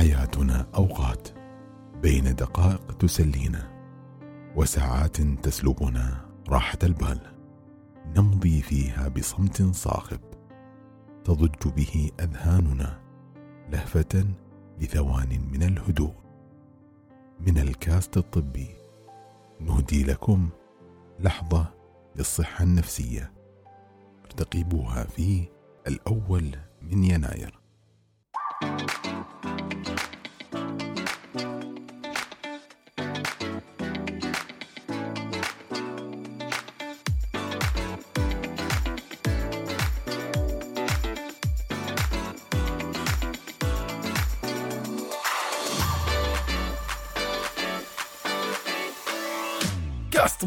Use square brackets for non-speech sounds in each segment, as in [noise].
حياتنا أوقات بين دقائق تسلينا وساعات تسلبنا راحة البال. نمضي فيها بصمت صاخب تضج به أذهاننا لهفة لثوان من الهدوء. من الكاست الطبي نهدي لكم لحظة للصحة النفسية ارتقبوها في الأول من يناير.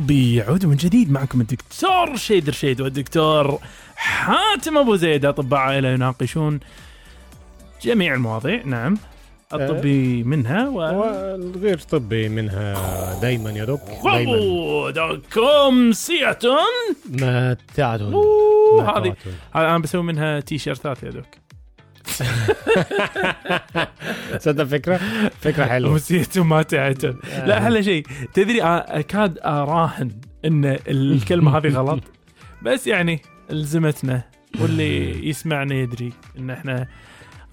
طبي يعود من جديد معكم الدكتور شيد رشيد والدكتور حاتم أبو زيد. أطباء عائله يناقشون جميع المواضيع. نعم. الطبي منها و والغير طبي منها دايما يا دوك دايما. خودكم سياتون ما تعدون أوه، ما هذه. هذا أنا بسوي منها تي شيرتات يا دوك [laughs] تصدق فكرة؟ فكرة حلوة. وسيتون ما تعتون لا هلا شيء. تدري أ- أكاد أراهن إن الكلمة هذه غلط. بس يعني الزمتنا واللي يسمعنا يدري إن إحنا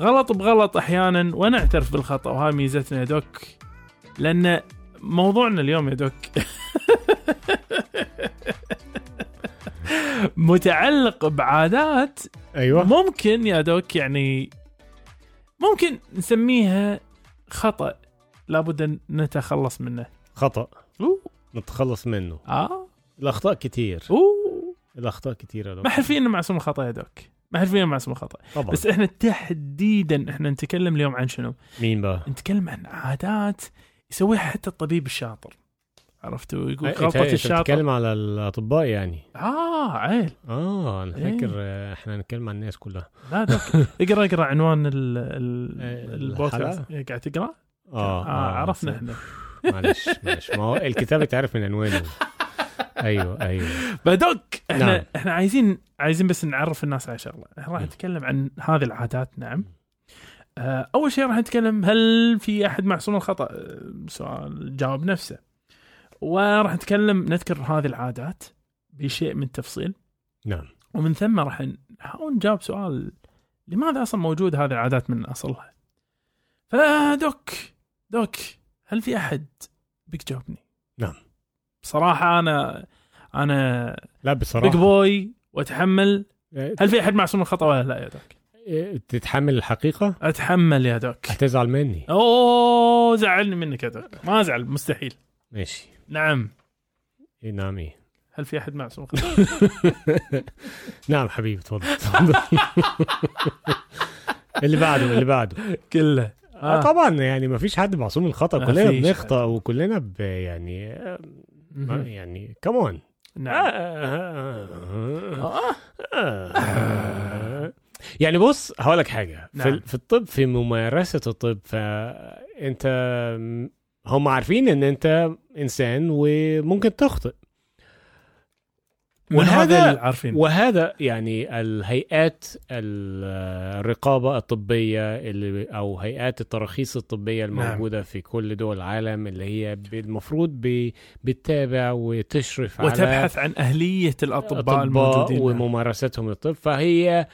غلط بغلط أحيانا ونعترف بالخطأ وهاي ميزتنا يا دوك. لأن موضوعنا اليوم يا دوك [laughs] متعلق بعادات أيوه. ممكن يا دوك يعني ممكن نسميها خطأ. لابد أن نتخلص منه. خطأ. أوه. نتخلص منه. آه. الأخطاء كتير. أوه. الأخطاء دوك. ما إحنا فينا معصوم الخطا يا دوك. ما إحنا فينا معصوم الخطا طبعا. بس إحنا تحديدا إحنا نتكلم اليوم عن شنو؟ مين بقى؟ نتكلم عن عادات يسويها حتى الطبيب الشاطر. عرفتوا؟ يقول أي- أنت- غلطة أنت الشاطر بتتكلم على الأطباء يعني. آه عيل. آه أنا إيه. فاكر آه، إحنا نتكلم عن الناس كلها. لا دوك اقرأ اقرأ عنوان ال- ال- [laughs] إيه، البودكاست؟ إيه، قاعد تقرأ؟ آه, آه عرفنا س- إحنا. [laughs] معلش معلش. ما هو الكتاب تعرف من عنوانه. أيوه أيوه. بدوك إحنا نعم. إحنا عايزين عايزين بس نعرف الناس على شغلة. إحنا راح. نتكلم عن هذه العادات نعم. آه، أول شيء راح نتكلم هل في أحد معصوم الخطأ؟ آه، سؤال جاوب نفسه. وراح نتكلم نذكر هذه العادات بشيء من التفصيل نعم. ومن ثم راح نحاول نجاوب سؤال لماذا أصلا موجود هذه العادات من أصلها؟ فدوك دوك هل في أحد بيجاوبني نعم. بصراحة أنا أنا لا بصراحة. بيج بوي وأتحمل. إيه، هل في أحد معصوم الخطأ ولا لا يا دوك؟ إيه، تتحمل الحقيقة؟ أتحمل يا دوك. هتزعل مني. أوه زعلني منك يا دوك. ما ازعل مستحيل. ماشي. نعم إيه نعم. هل في أحد معصوم؟ [laughs] نعم حبيبي تفضل تفضل [laughs] اللي بعده اللي بعده كله آه. آه. طبعا يعني ما فيش حد معصوم من الخطا كلنا بنخطأ وكلنا ب يعني آه،. يعني كمان نعم آه. يعني بص هقول لك حاجة في, نعم. في الطب في ممارسة الطب فأنت هم عارفين إن أنت إنسان وممكن تخطئ وهذا عارفين وهذا يعني الهيئات الرقابة الطبية اللي أو هيئات التراخيص الطبية الموجودة نعم. في كل دول العالم اللي هي المفروض بتتابع وتشرف على وتبحث عن أهلية الأطباء أطباء الموجودين نعم. وممارستهم للطب فهي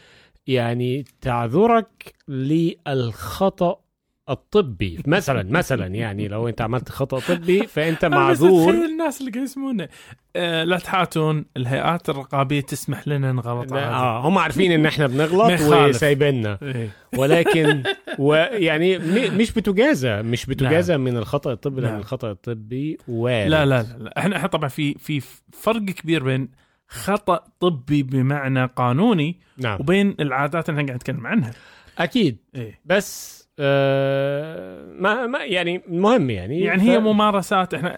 يعني تعذرك للخطأ الطبي مثلا [laughs] مثلا يعني لو أنت عملت خطأ طبي فأنت بس معذور أتخيل الناس اللي يسمونه آه لا تحاتون الهيئات الرقابية تسمح لنا نغلط. آه هم عارفين إن إحنا بنغلط. [laughs] وسايبيننا [laughs] إيه. ولكن ويعني مش بتجازى مش بتجازى من الخطأ الطبي لأن نعم. الخطأ الطبي وارد لا لا لا. إحنا إحنا طبعا في في فرق كبير بين خطأ طبي بمعنى قانوني نعم وبين العادات اللي إحنا قاعد نتكلم عنها أكيد إيه بس ما ما يعني مهم يعني يعني هي ممارسات إحنا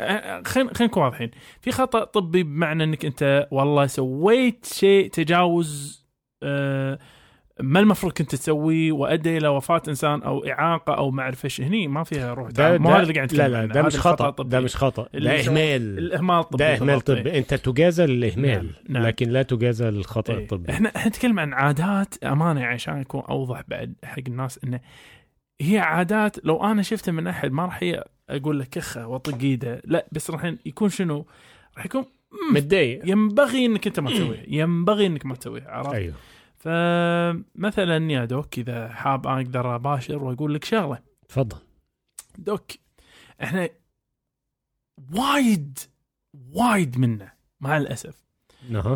خلينا خلينا نكون واضحين في خطأ طبي بمعنى إنك أنت والله سويت شيء تجاوز آه، ما المفروض كنت تسويه وادى إلى وفاة إنسان أو إعاقة أو ما أعرف إيش هني ما فيها روح ده. مو هذا اللي قاعد لا لا. ده مش خطأ. ده مش خطأ ده إهمال الإهمال الطبي ده إهمال بالضبط. طبي أنت تجازى للاهمال نعم، نعم. لكن لا تجازى للخطا إيه. الطبي إحنا إحنا نتكلم عن عادات أمانة عشان يكون أوضح بعد حق الناس إنه هي عادات لو أنا شفتها من أحد ما راح أقول له كخة واطق ايده لا بس راح يكون شنو؟ راح يكون متضايق. ينبغي إنك أنت ما تسويه ينبغي إنك ما تسويه عرفت؟ أيوه. فمثلا يا دوك إذا حاب أقدر أباشر وأقول لك شغلة. تفضل. دوك إحنا وايد وايد منه مع الأسف.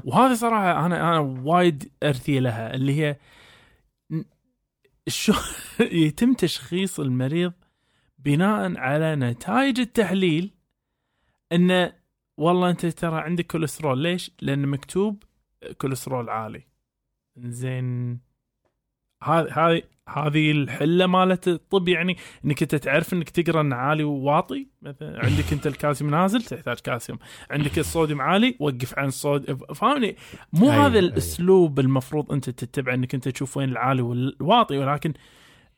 وهذه صراحة أنا أنا وايد أرثي لها اللي هي شو [laughs] يتم تشخيص المريض بناء على نتائج التحليل انه والله أنت ترى عندك كوليسترول ليش؟ لأن مكتوب كوليسترول عالي زين هذه هذه هذه الحلة مالت الطب يعني إنك أنت تعرف إنك تقرأ انه عالي وواطي. مثلا عندك أنت الكالسيوم نازل تحتاج كالسيوم. عندك الصوديوم عالي وقف عن الصوديوم. فاهمني؟ مو أيوة، هذا أيوة. الأسلوب المفروض أنت تتبع إنك أنت تشوف وين العالي والواطي. ولكن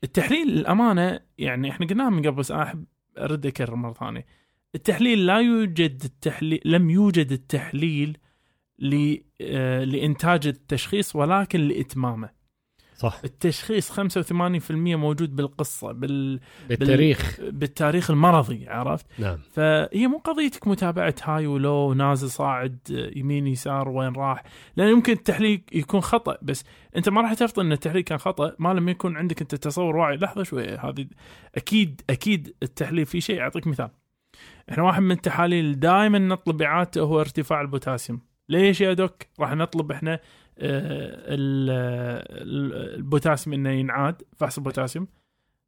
التحليل الامانه يعني إحنا قلناها من قبل بس أنا أحب أرد أكرر مرة ثانية. التحليل لا يوجد التحليل لم يوجد التحليل ل... آه، لإنتاج التشخيص ولكن لإتمامه. صح. التشخيص 85% موجود بالقصة بال... بالتاريخ. بالتاريخ المرضي عرفت؟ نعم. فهي مو قضيتك متابعة هاي ولو نازل صاعد يمين يسار وين راح. لأن يمكن التحليل يكون خطأ بس أنت ما راح تفترض إن التحليل كان خطأ ما لم يكن عندك أنت تصور واعي لحظة شوي هذه أكيد أكيد التحليل في شيء. أعطيك مثال. إحنا واحد من التحاليل دائما نطلب اعادته هو ارتفاع البوتاسيوم. ليش يا doc؟ راح نطلب إحنا البوتاسيوم إنه ينعاد فحص البوتاسيوم.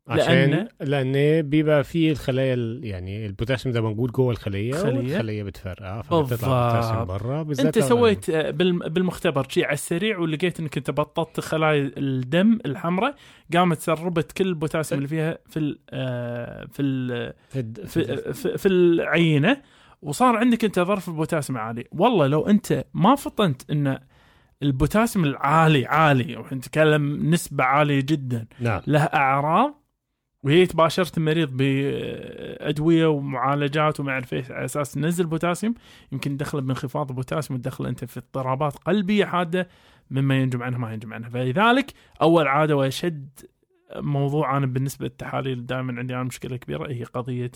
عشان لأن بيبقى فيه الخلايا ال- يعني البوتاسيوم ده موجود جوه الخلية خلية. والخلية بتفرقع بالضبط. فبتطلع البوتاسيوم بره بالذات أنت سويت آه، بالم- بالمختبر شيء على السريع ولقيت إنك أنت بططت خلايا الدم الحمراء قامت سربت كل البوتاسيوم اللي فيها في ال آه، في ال في في في, في, في العينة وصار عندك أنت ظهر البوتاسيوم عالي. والله لو أنت ما فطنت ان البوتاسيوم العالي عالي ونتكلم نسبة عالية جدا. نعم. له أعراض وهي تباشرت المريض بأدوية ومعالجات وما أعرف إيش على أساس تنزل بوتاسيوم. يمكن تدخله بانخفاض البوتاسيوم وتدخله أنت في اضطرابات قلبية حادة مما ينجم عنها ما ينجم عنها فلذلك أول عادة وأشد موضوع أنا بالنسبة للتحاليل دائما عندي أنا مشكلة كبيرة هي قضية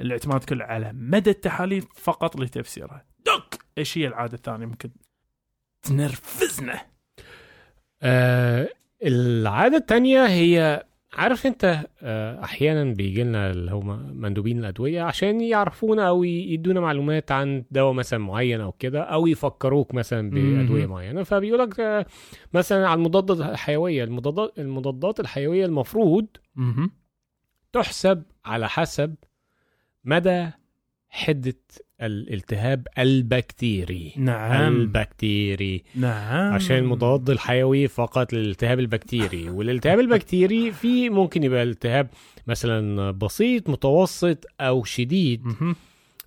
الاعتماد كله على مدى التحاليل فقط لتفسيرها دوك! إيش هي العادة الثانية؟ ممكن تنرفزنا آه العادة التانية هي عارف انت آه أحيانا بيجي لنا اللي هم مندوبين الأدوية عشان يعرفونا أو يدونا معلومات عن دواء مثلا معين أو كده أو يفكروك مثلا بأدوية. معينة فبيقول لك آه مثلا على المضادات الحيوية المضادات المضادات الحيوية المفروض. تحسب على حسب مدى حدة الالتهاب البكتيري. نعم. البكتيري. نعم. عشان المضاد الحيوي فقط للالتهاب البكتيري. والالتهاب البكتيري في ممكن يبقى التهاب مثلا بسيط متوسط أو شديد.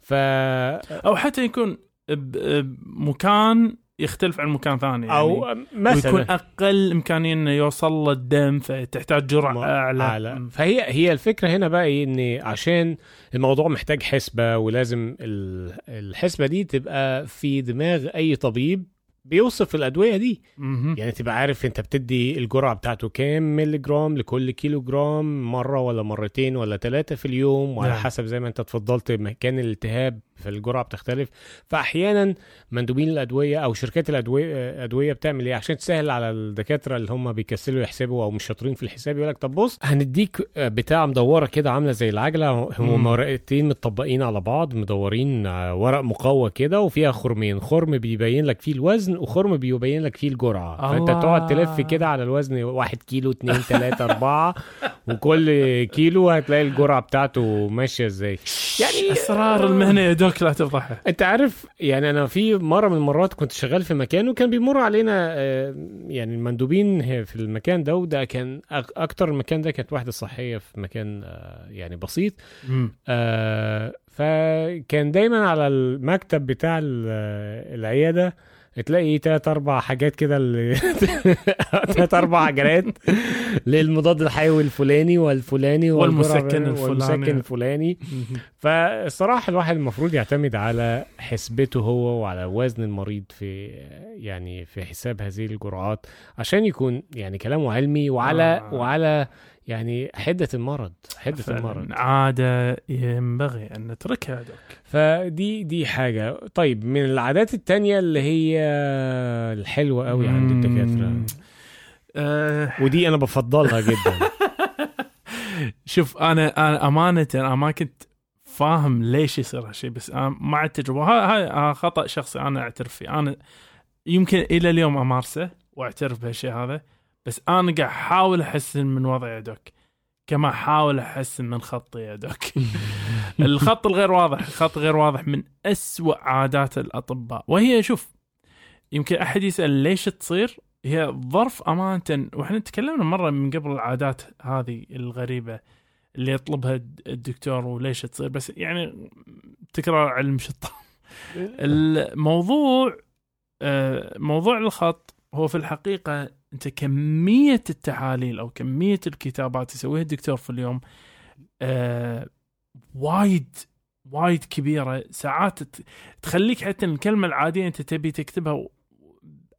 ف أو حتى يكون بمكان يختلف عن مكان ثاني يعني أو ويكون مثلا أقل إمكانية إنه يوصل له الدم فتحتاج جرعة أعلى أعلى. مم. فهي هي الفكرة هنا بقى إيه ان عشان الموضوع محتاج حسبة ولازم ال- الحسبة دي تبقى في دماغ أي طبيب بيوصف الأدوية دي مهم. يعني تبقى عارف أنت بتدي الجرعة بتاعته كام ملي جرام لكل كيلو جرام مرة ولا مرتين ولا ثلاثة في اليوم وعلى نعم. حسب زي ما أنت اتفضلت مكان الالتهاب في الجرعة بتختلف. فأحيانا مندوبين الأدوية أو شركات الأدوية أدوية بتعمل إيه؟ عشان تسهل على الدكاترة اللي هم بيكسلوا يحسبوا أو مش شاطرين في الحساب يقول لك طب بص هنديك بتاع مدورة كده عاملة زي العجلة هم. ورقتين متطبقين على بعض مدورين ورق مقوى كده وفيها خرمين. خرم بيبين لك فيه الوزن وخرم بيبين لك فيه الجرعة. فأنت. تقعد تلف كده على الوزن واحد كيلو اتنين تلاتة أربعة [laughs] وكل كيلو هتلاقي الجرعة بتاعته ماشية إزاي. يعني أسرار المهنة يا دوك لا تفضحها أنت عارف يعني أنا في مرة من المرات كنت شغال في مكان وكان بيمر علينا آه، يعني المندوبين في المكان ده وده كان أكتر المكان ده كانت وحده صحية في مكان آه، يعني بسيط. آه، فكان دايما على المكتب بتاع ال- العيادة تلاقي تلات أربع حاجات كده ال- [laughs] تلات أربع عجلات للمضاد الحيوي الفلاني والفلاني والمسكن الفلاني. والمسكن الفلاني مهم. فالصراحة الواحد المفروض يعتمد على حسبته هو وعلى وزن المريض في يعني في حساب هذه الجرعات عشان يكون يعني كلامه علمي وعلى. آه. وعلى يعني حدة المرض حدة المرض. عادة ينبغي أن نتركها دوك فدي دي حاجة. طيب من العادات التانية اللي هي الحلوة قوي عند الدكاترة. آه. ودي أنا بفضلها جدا. [laughs] شوف أنا أنا أمانة أنا ما كنت فاهم ليش يصير هالشيء بس مع التجربة. هاي خطأ شخصي أنا أعترف فيه. أنا يمكن إلى اليوم أمارسه وأعترف بهالشيء هذا بس أنا قاعد أحاول احسن من وضعي يا دوك كما أحاول احسن من خطي يا دوك [laughs] الخط الغير واضح الخط غير واضح من أسوأ عادات الأطباء. وهي شوف يمكن أحد يسأل ليش تصير؟ هي ظرف أمانة وإحنا تكلمنا مرة من قبل العادات هذه الغريبة اللي يطلبها الدكتور وليش تصير. بس يعني تكرار علم شطار [laughs] الموضوع آه، موضوع الخط هو في الحقيقة انت كمية التحاليل أو كمية الكتابات يسويها الدكتور في اليوم آه، وايد وايد كبيرة. ساعات تخليك حتى الكلمة العادية انت تبي تكتبها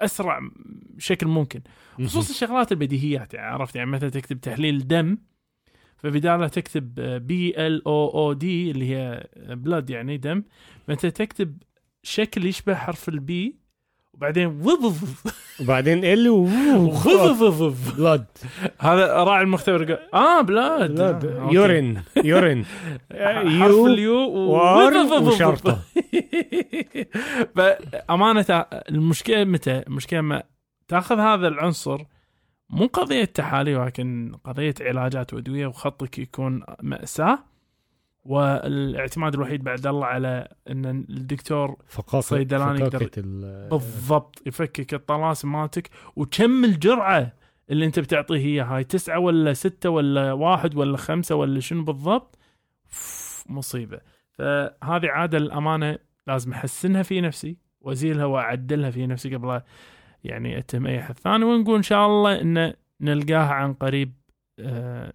باسرع شكل ممكن. خصوصا الشغلات البديهيات يعني عرفت؟ يعني مثلا تكتب تحليل دم فبدالها تكتب B L O O D اللي هي blood يعني دم. فأنت تكتب شكل يشبه حرف ال B وبعدين وبعدين L و وظظظظ. blood هذا راعي المختبر قال آه blood blood آه،. urine urine [laughs] يو اليو. [laughs] وشرطة. فأمانة المشكلة متى؟ المشكلة ما تأخذ هذا العنصر مو قضية تحاليل ولكن قضية علاجات وأدوية وخطك يكون مأساة والاعتماد الوحيد بعد الله على إن الدكتور صيدلاني يقدر- بالضبط يفكك الطلاسم مالتك وكم الجرعة اللي أنت بتعطيه هي؟ هاي تسعة ولا ستة ولا واحد ولا خمسة ولا شنو بالضبط؟ مصيبة. فهذه عادة الأمانة لازم أحسنها في نفسي وأزيلها وأعدلها في نفسي قبل يعني أتهم أي أحد ثاني ونقول إن شاء الله إن نلقاها عن قريب آه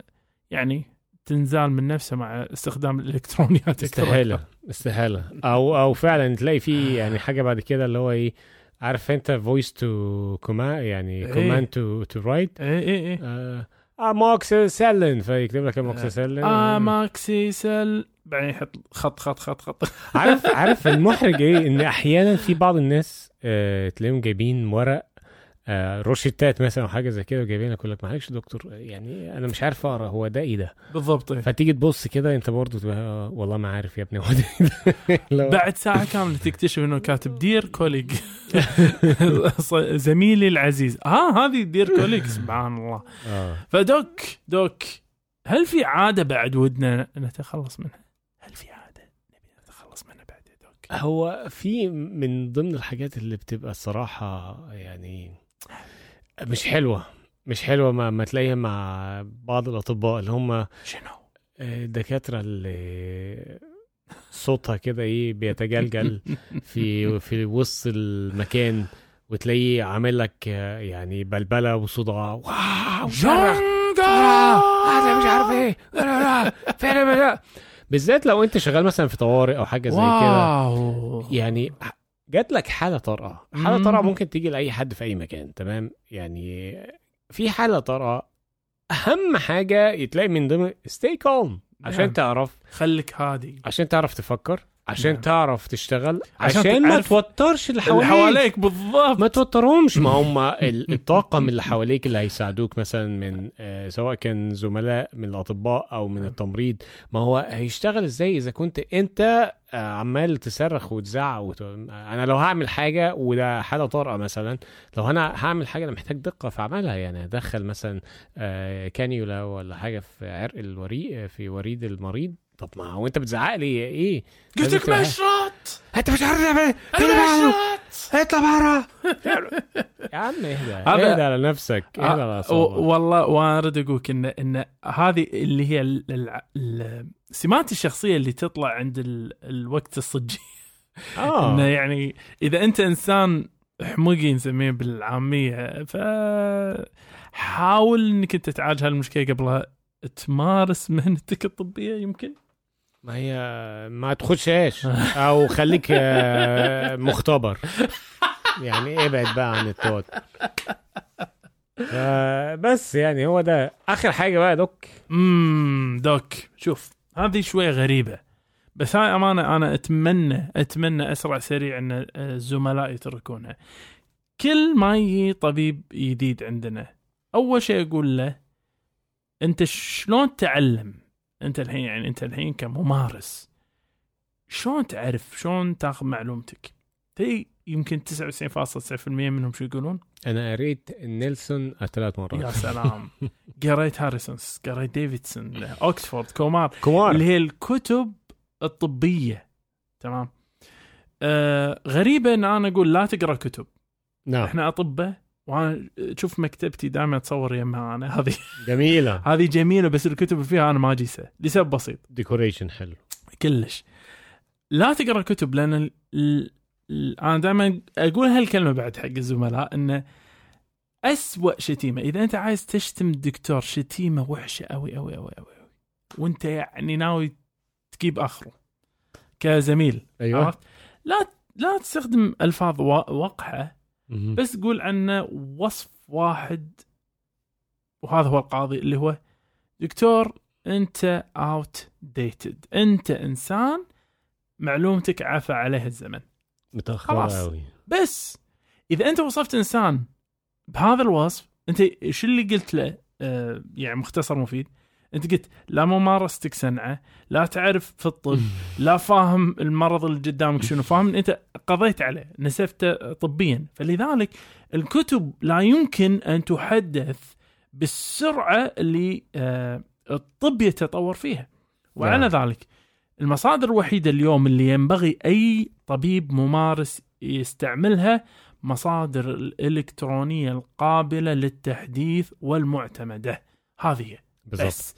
يعني تنزال من نفسها مع استخدام الإلكترونيات أكثر. استحالة استحالة أو أو فعلا تلاقي في يعني حاجة بعد كده اللي هو إيه عارف أنت voice to comma يعني. command to to write إيه إيه إيه. اموكسيسيلين فيكتب لك اموكسيسيلين آه. moxicil بعدين يحط خط خط خط خط. عارف [laughs] عارف المحرج إيه؟ إن أحيانا في بعض الناس آه تلاقيهم جايبين ورق آه روشتات مثلا حاجة زي كده وجايبين لك يقول لك معلش دكتور يعني أنا مش عارف أقرأ هو ده إيه ده بالضبط إيه. فتيجي تبص كده أنت برضه تبقى آه، والله ما عارف يا ابني هو ده إيه [laughs] بعد ساعة كاملة تكتشف إنه كاتب dear colleague [laughs] زميلي العزيز آه هذه dear colleague سبحان الله آه ف doc doc هل في عادة بعد ودنا نتخلص منها؟ هل في عادة نبي نتخلص منها بعد يا doc؟ هو في من ضمن الحاجات اللي بتبقى الصراحة يعني مش حلوة مش حلوة ما, ما تلاقيها مع بعض الأطباء اللي هم شنو؟ الدكاترة اللي صوتها كده إيه بيتجلجل [laughs] في في وسط المكان وتلاقيه عامل لك آه، يعني بلبلة وصداع واو صرخ هذا مش عارف إيه. فين ال- بالذات لو أنت شغال مثلا في طوارئ أو حاجة زي كده. يعني جات لك حالة طارئة حالة. طارئة ممكن تيجي لأي حد في أي مكان تمام يعني في حالة طارئة أهم حاجة تلاقي من ضمن stay calm عشان نعم. تعرف خليك هادي عشان تعرف تفكر عشان نعم. تعرف تشتغل عشان عشان, ما توترش اللي اللي حواليك. حواليك بالضبط. ما توترهمش. ما هم [laughs] ال- الطاقم اللي حواليك اللي هيساعدوك مثلا من آه، سواء كان زملاء من الأطباء أو من التمريض. ما هو هيشتغل إزاي إذا كنت أنت آه، عمال تصرخ وتزعق وت... أنا لو هعمل حاجة وده حالة طارئة مثلا لو أنا هعمل حاجة أنا محتاج دقة في عملها يعني أدخل مثلا آه، كانيولا ولا حاجة في عرق الوريد في وريد المريض طب ما هو انت بتزعق لي إيه؟ قلت لك مشرط انت مش عارف تعمل إيه؟ أنا مشرط اطلع بره. يا عم اهدى. هذا- اهدى على نفسك. اهدى على آه، أعصابك. والله وأنا اريد أقولك ان إن هذه اللي هي ال- ال- ال- السمات الشخصية اللي تطلع عند ال- الوقت الصجي. آه. [laughs] إنه يعني إذا أنت إنسان حمقي نسميه بالعامية ف حاول إنك أنت تعالج هالمشكلة قبل لا تمارس مهنتك الطبية يمكن؟ ما هي ما تخشهاش. أو خليك آه، مختبر. يعني ابعد بقى عن التوت. بس يعني هو ده. آخر حاجة بقى دوك. امم دوك. شوف هذه شوي غريبة. بس هاي أمانة أنا اتمنى أتمنى أسرع سريع إن الزملاء يتركونها كل ما يجي طبيب جديد عندنا أول شيء أقول له أنت شلون تعلم انت الحين يعني انت الحين كممارس شلون تعرف شلون تاخذ معلومتك؟ تي يمكن 99.9% منهم شو يقولون؟ أنا قريت نيلسون ثلاث مرات. يا [laughs] سلام. قريت Harrison's قريت Davidson Oxford Kumar Kumar. اللي هي الكتب الطبية. تمام؟ آه غريبه ان أنا أقول لا تقرأ كتب. نعم. إحنا أطباء وأنا تشوف مكتبتي دائما أتصور يمها أنا. [laughs] هذه جميلة. [laughs] هذه جميلة بس الكتب فيها أنا ما اجيسها لسبب بسيط. ديكوريشن حلو. كلش. لا تقرأ كتب لأن ال... ال... ال... أنا دائما أقول هالكلمة بعد حق الزملاء انه أسوأ شتيمة. إذا أنت عايز تشتم الدكتور شتيمة وحشة قوي قوي قوي قوي وأنت يعني ناوي تجيب آخره. كزميل أيوه. عرفت؟ لا لا تستخدم ألفاظ وقحة. بس قول عنه وصف واحد وهذا هو القاضي اللي هو دكتور أنت اوت ديتد أنت إنسان معلومتك عفى عليه الزمن. متاخر. قوي بس إذا أنت وصفت إنسان بهذا الوصف أنت شو اللي قلت له؟ آه يعني مختصر مفيد. انت قلت لا ممارستك صنعه لا تعرف في الطب لا فاهم المرض اللي قدامك شنو فاهم انت قضيت عليه نسفته طبيا. فلذلك الكتب لا يمكن أن تحدث بالسرعة اللي آه الطب يتطور فيها. وعلى نعم. ذلك المصادر الوحيدة اليوم اللي ينبغي أي طبيب ممارس يستعملها مصادر الإلكترونية القابلة للتحديث والمعتمدة. هذه بالضبط. بس.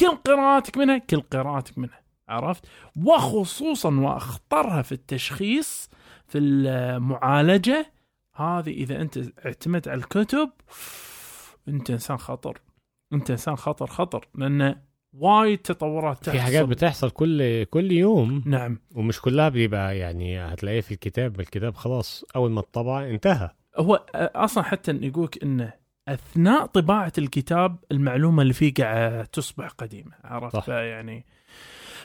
كل قراءتك منها كل قراءتك منها عرفت؟ وخصوصا وأخطرها في التشخيص في المعالجة هذه إذا أنت اعتمدت على الكتب أنت إنسان خطر أنت إنسان خطر خطر لأن وايد تطورات تحصل في حاجات بتحصل كل كل يوم. نعم. ومش كلها بيبقى يعني هتلاقيه في الكتاب الكتاب خلاص أول ما اتطبع انتهى. هو أصلا حتى يقولك إنه أثناء طباعة الكتاب المعلومة اللي فيه قاعدة تصبح قديمة عرفت صح. يعني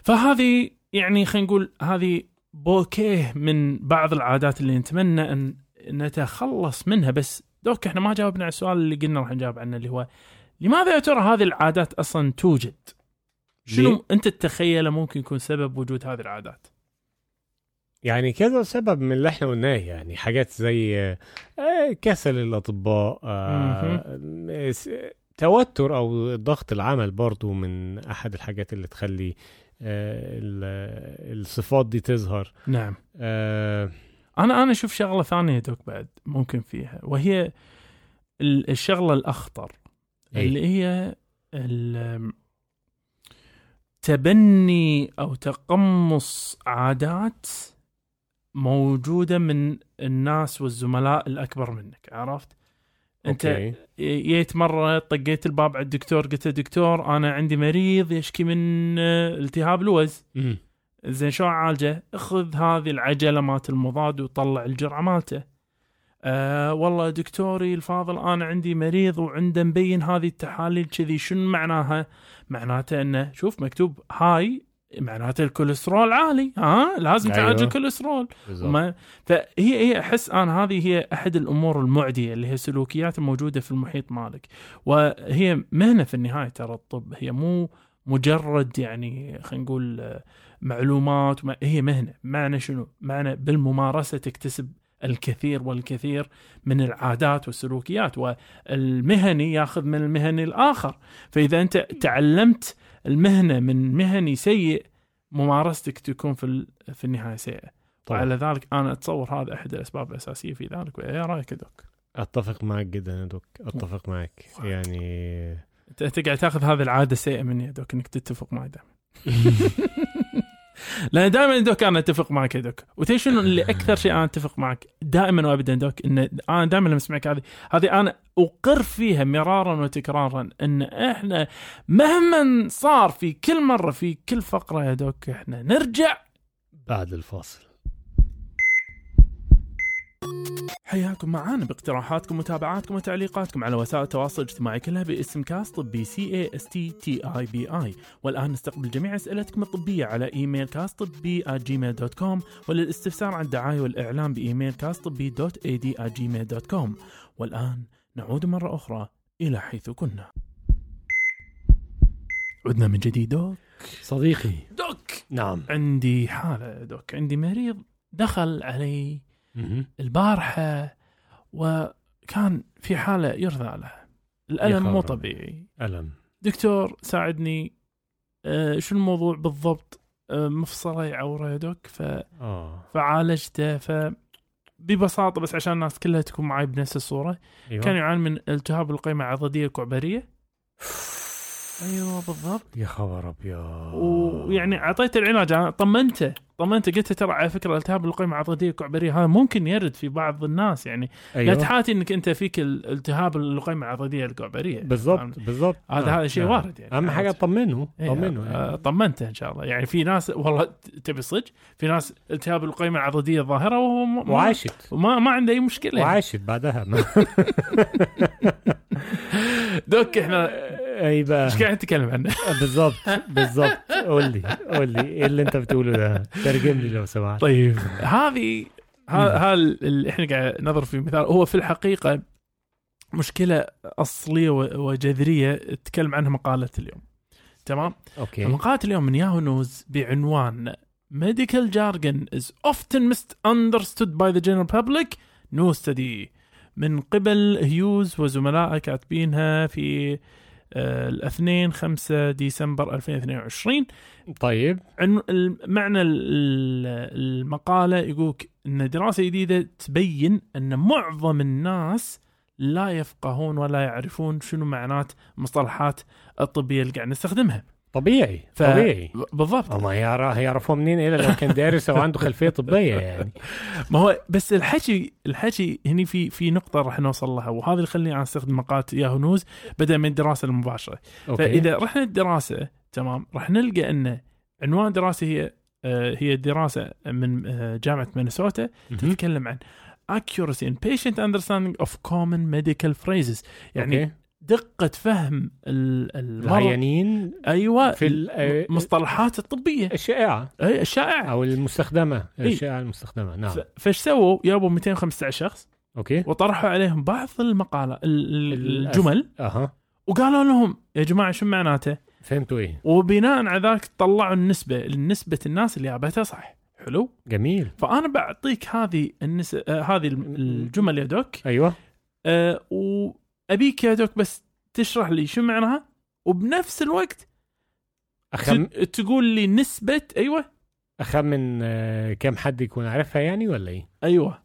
فهذه يعني خلينا نقول هذه بوكيه من بعض العادات اللي نتمنى أن نتخلص منها بس دوك إحنا ما جاوبنا على السؤال اللي قلنا راح نجاوب عنه اللي هو لماذا يا ترى هذه العادات أصلا توجد؟ شنو؟ أنت تتخيله ممكن يكون سبب وجود هذه العادات؟ يعني كذا سبب من اللي إحنا قلناه يعني حاجات زي آه، كسل الأطباء آه، توتر أو ضغط العمل برضو من أحد الحاجات اللي تخلي آه، ال- الصفات دي تظهر. نعم. آه، أنا أنا أشوف شغلة ثانية دوك بعد ممكن فيها وهي ال- الشغلة الأخطر أي. اللي هي تبني أو تقمص عادات موجودة من الناس والزملاء الأكبر منك عرفت؟ أنت أوكي جيت مرة طقيت الباب على الدكتور قلت له دكتور أنا عندي مريض يشكي من آه، التهاب لوز مم. زين شو أعالجه؟ اخذ هذه العجلة مالت المضاد وطلع الجرعة مالته. آه والله دكتوري الفاضل أنا عندي مريض وعنده مبين هذه التحاليل كذي شنو معناها؟ معناته إنه شوف مكتوب هاي معناته الكوليسترول عالي ها؟ لازم تعالج أيوة. الكوليسترول وما فهي هي أحس أنا هذه هي أحد الأمور المعدية اللي هي سلوكيات الموجودة في المحيط مالك. وهي مهنة في النهاية ترى الطب. هي مو مجرد يعني خلينا نقول آه، معلومات وما هي مهنة. معنى شنو؟ معنى بالممارسة تكتسب الكثير والكثير من العادات والسلوكيات والمهني ياخذ من المهني الآخر. فإذا أنت تعلمت المهنة من مهني سيء ممارستك تكون في في النهاية سيئة. طبعا وعلى ذلك أنا أتصور هذا أحد الأسباب الأساسية في ذلك. وايه رأيك يا دوك؟ أتفق معك جدا يا دوك. أتفق معك. يعني أنت قاعد تاخذ هذه العادة السيئة مني يا دوك إنك تتفق معي دائما. [laughs] لأن دائما دوك أنا أتفق معك يا دوك. وتدري شنو اللي أكثر شيء أنا أتفق معك؟ دائما وابدا دوك إن أنا دائما لما أسمعك هذه هذه أنا أقر فيها مرارا وتكرارا إن إحنا مهما صار في كل مرة في كل فقرة يا doc إحنا نرجع بعد الفاصل. حياكم معانا باقتراحاتكم ومتابعاتكم وتعليقاتكم على وسائل التواصل الاجتماعي كلها باسم كاست طبي C A S T T E B I والآن نستقبل جميع أسئلتكم الطبية على إيميل كاست طبي Gmail dot com وللاستفسار عن الدعاية والإعلان بإيميل كاست طبي dot A D Gmail dot com والآن نعود مرة أخرى إلى حيث كنا. عدنا من جديد دوك. صديقي. دوك. نعم. عندي حالة دوك. عندي مريض دخل علي مهم. البارحة وكان في حالة يرثى لها الألم مو. طبيعي. ألم. دكتور ساعدني آه شو الموضوع بالضبط؟ آه مفصلة يعوره يا دوك ف... آه. فعالجته ف ببساطة بس عشان الناس كلها تكون معي بنفس الصورة أيوه. كان يعاني من التهاب القيمة العضدية الكعبرية أيوه بالضبط. يا خبر أبيض. ويعني أعطيته العلاج أنا طمنته. طمنته قلت له ترى على فكرة التهاب القيمه العضديه الكعبريه هذا ممكن يرد في بعض الناس يعني لا أيوه. تحاتي إنك أنت فيك ال- التهاب القيمه العضديه الكعبريه بالضبط بالضبط. هذا هذا شيء نعم. وارد يعني. أهم حاجة طمنه إيه، طمنه آه، يعني. طمنته إن شاء الله. يعني في ناس والله تبي صدق في ناس التهاب القيمه العضديه الظاهره وهو ما- ما- وعاشت. وما ما عنده أي مشكلة يعني. وعاشت بعدها. [laughs] دوك إحنا أي بقى. إيش قاعد نتكلم عنه؟ بالضبط بالضبط. قول لي قول لي. إيه اللي أنت بتقوله ده؟ ترجم لي لو سمحت. طيب هذه ها- اللي إحنا قاعد نضرب فيه مثال. هو في الحقيقة مشكلة أصلية وجذرية تكلم عنها مقالة اليوم. تمام؟ okay. مقالة اليوم من Yahoo News بعنوان medical jargon is often misunderstood by the general public. new study من قبل هيوز وزملائه كاتبينها في آه، الاثنين 5 ديسمبر 2022 طيب. عن معنى المقالة يقولك إن دراسة جديدة تبين إن معظم الناس لا يفقهون ولا يعرفون شنو معنات المصطلحات الطبية اللي قاعد نستخدمها. طبيعي ف- طبيعي. بالضبط. ما يعرف هيعرفوه منين الا لو كان دارس أو عنده خلفية طبية يعني. [laughs] ما هو بس الحكي الحكي هني في في نقطة راح نوصل لها وهذا اللي يخليني أنا أستخدم مقالة Yahoo News بدل من الدراسة المباشرة. okay. فإذا رحنا الدراسة تمام راح نلقى أن عنوان الدراسة هي آه، هي دراسة من آه، جامعة مينيسوتا. تتكلم عن accuracy in patient understanding of common medical phrases. يعني okay. دقة فهم العيانين أيوه في ال- آه، المصطلحات الطبية. الشائعة. أي الشائعة. أو المستخدمة. الشائعة المستخدمة نعم. فايش سووا؟ جابوا 215 شخص. okay. وطرحوا عليهم بعض المقالة ال- ال- ال- الجمل. أها. وقالوا لهم يا جماعة شو معناته؟ فهمتوا إيه وبناء على ذلك طلعوا النسبة نسبه الناس اللي جابتها صح. حلو. جميل. فأنا بعطيك هذه النس... آه هذه الجمل يا doc. أيوه. آه وأبيك يا doc بس تشرح لي شو معناها؟ وبنفس الوقت اخم ت... تقول لي نسبة أيوه. أخمن آه، كم حد يكون عارفها يعني ولا إيه؟ أيوه.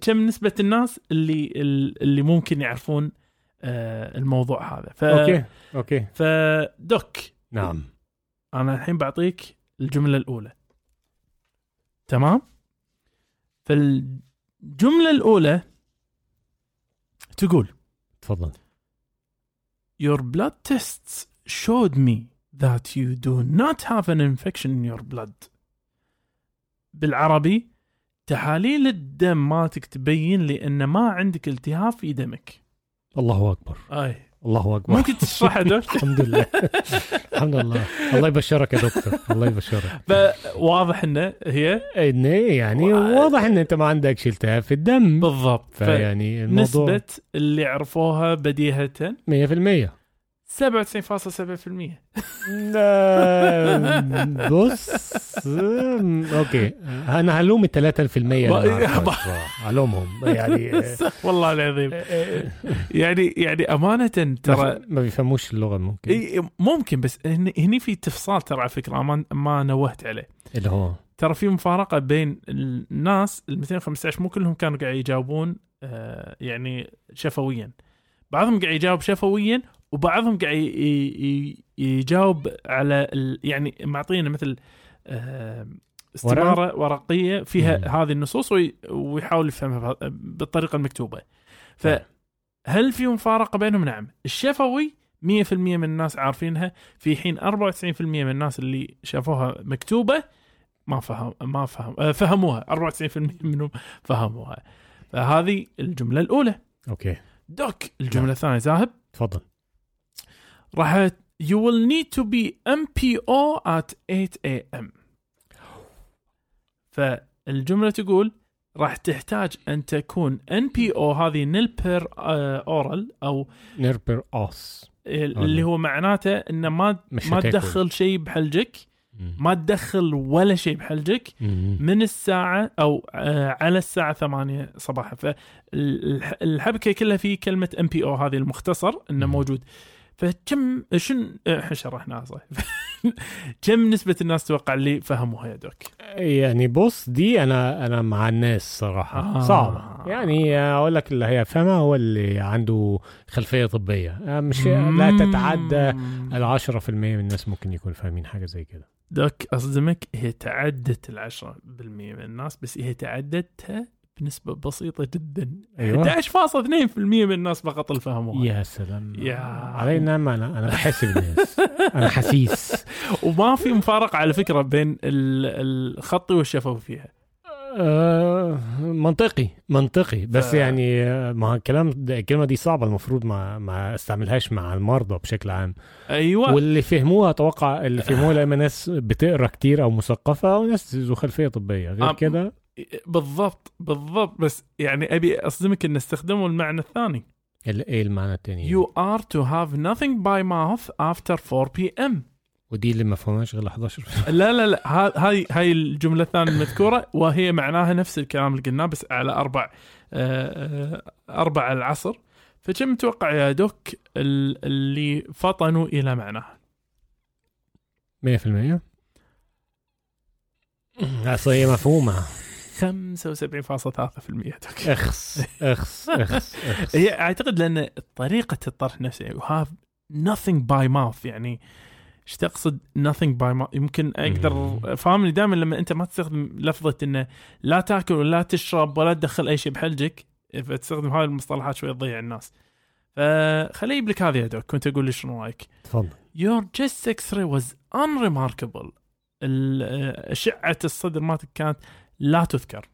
كم نسبة الناس اللي اللي ممكن يعرفون آه الموضوع هذا. ف... okay okay. ف doc نعم. أنا الحين بعطيك الجملة الأولى. تمام؟ فالجملة الأولى تقول تفضل Your blood tests showed me that you do not have an infection in your blood. بالعربي تحاليل الدم مالتك تبين لي ان ما عندك التهاب في دمك. الله أكبر أي الله أكبر. ممكن تشرحها دوك؟ [laughs] الحمد لله. الحمد لله. الله يبشرك يا دكتور. الله يبشرك. فواضح إنه هي؟ إن يعني و- واضح إن أنت ما عندك التهاب في الدم. بالضبط. فيعني الموضوع نسبة اللي عرفوها بديهة؟ 100% 97.7% لا، بص أوكي. أنا هلوم ال 3% اللي ما- ما عرفهاش. [laughs] هلومهم. يعني [laughs] والله العظيم. آه، يعني يعني أمانة ترى ما بيفهموش اللغة ممكن. ممكن بس هني هني في تفصال ترى على فكرة ما ما نوهت عليه. اللي هو؟ ترى في مفارقة بين الناس ال 215 مو كلهم كانوا قاعد يجاوبون آه، يعني شفويا. بعضهم قاعد يجاوب شفويا وبعضهم قاعد يجاوب على ال... يعني معطينا مثل آه، استمارة ورقية فيها مم. هذه النصوص وي- ويحاول يفهمها بالطريقة المكتوبة. فهل في مفارقة بينهم؟ نعم. الشفوي 100% من الناس عارفينها في حين 94% من الناس اللي شافوها مكتوبة ما فهم ما فهم آه، فهموها. 94% منهم فهموها. فهذه الجملة الأولى. أوكي. دوك الجملة نعم. الثانية ذاهب تفضل. راح you will need to be MPO at 8 a.m. فالجملة تقول راح تحتاج أن تكون NPO هذه nil per oral أو nil per os اللي هو معناته أنه ما ما. تدخل شيء بحلجك ما تدخل ولا شيء بحلجك. من الساعة أو آه، على الساعة 8 صباحا فالحبكة كلها في كلمة NPO هذه المختصر إنه مم. موجود فكم شن إحنا شرحناها صح [laughs] كم نسبة الناس توقع اللي فهموها يا دوك؟ يعني بص دي أنا أنا مع الناس صراحة آه. صعبة يعني أقول لك اللي هيفهمها هو اللي عنده خلفية طبية مش لا تتعدى. ال 10% من الناس ممكن يكونوا فاهمين حاجة زي كده دوك أصدمك هي تعدت ال 10% من الناس بس هي تعدتها بنسبة بسيطة جدا. أيوة. 11.2% من الناس فقط اللي فهموها يا سلام. يا. علينا ما أنا أنا بحس بالناس. أنا حسيس. [laughs] وما في مفارقة على فكرة بين ال- الخطي والشفوي فيها. آه منطقي منطقي. بس ف- يعني آه، ما الكلام الكلمة دي صعبة. المفروض ما ما استعملهاش مع المرضى بشكل عام. أيوه. واللي فهموها أتوقع اللي فهموها لا اما ناس بتقرأ كتير أو مثقفة أو ناس ذو خلفية طبية. غير آه، كده بالضبط بالضبط. بس يعني أبي أصدمك إن استخدموا المعنى الثاني. ال- إيه المعنى التاني you are to have nothing by mouth after 4 p.m. ودي اللي ما فهمهاش غير 11 [laughs] لا لا لا. ها- هاي هاي الجملة الثانية المذكوره وهي معناها نفس الكلام اللي قلناه بس على أربع آه، آه، أربع العصر. فكم متوقع يا دوك ال- اللي فطنوا إلى معناها 100% [clears throat] أصل هي مفهومة. 75.3% يا دوك أخس أخس أخس هي أعتقد لأن طريقة الطرح نفسها you have nothing by mouth يعني إيش تقصد nothing by mouth يمكن أقدر. فاهمني دائما لما أنت ما تستخدم لفظة إنه لا تأكل ولا تشرب ولا تدخل أي شيء بحلجك فتستخدم هاي المصطلحات شوي تضيع الناس. فخليه يجيب لك هذه يا دوك كنت أقول لي شنو رايك؟ تفضل. Your chest x-ray was unremarkable. ال- آه، أشعة الصدر مالتك كانت لا تذكر.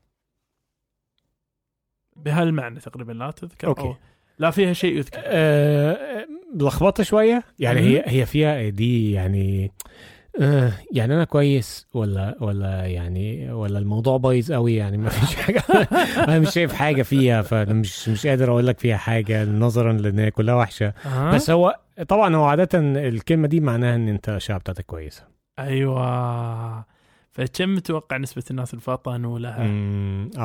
بهالمعنى تقريبا لا تذكر. أوكي. أو لا فيها شيء يذكر. آه، لخبطة شوية. يعني هي هي فيها دي يعني آه، يعني أنا كويس ولا ولا يعني ولا الموضوع بايظ قوي يعني ما فيش حاجة. [laughs] أنا مش شايف حاجة فيها فأنا مش قادر أقول لك فيها حاجة نظرا لأن هي كلها وحشة. أه؟ بس هو طبعا هو عادة الكلمة دي معناها إن أنت الاشعه بتاعتك كويسة. أيوه. فكم متوقع نسبة الناس فطنوا لها؟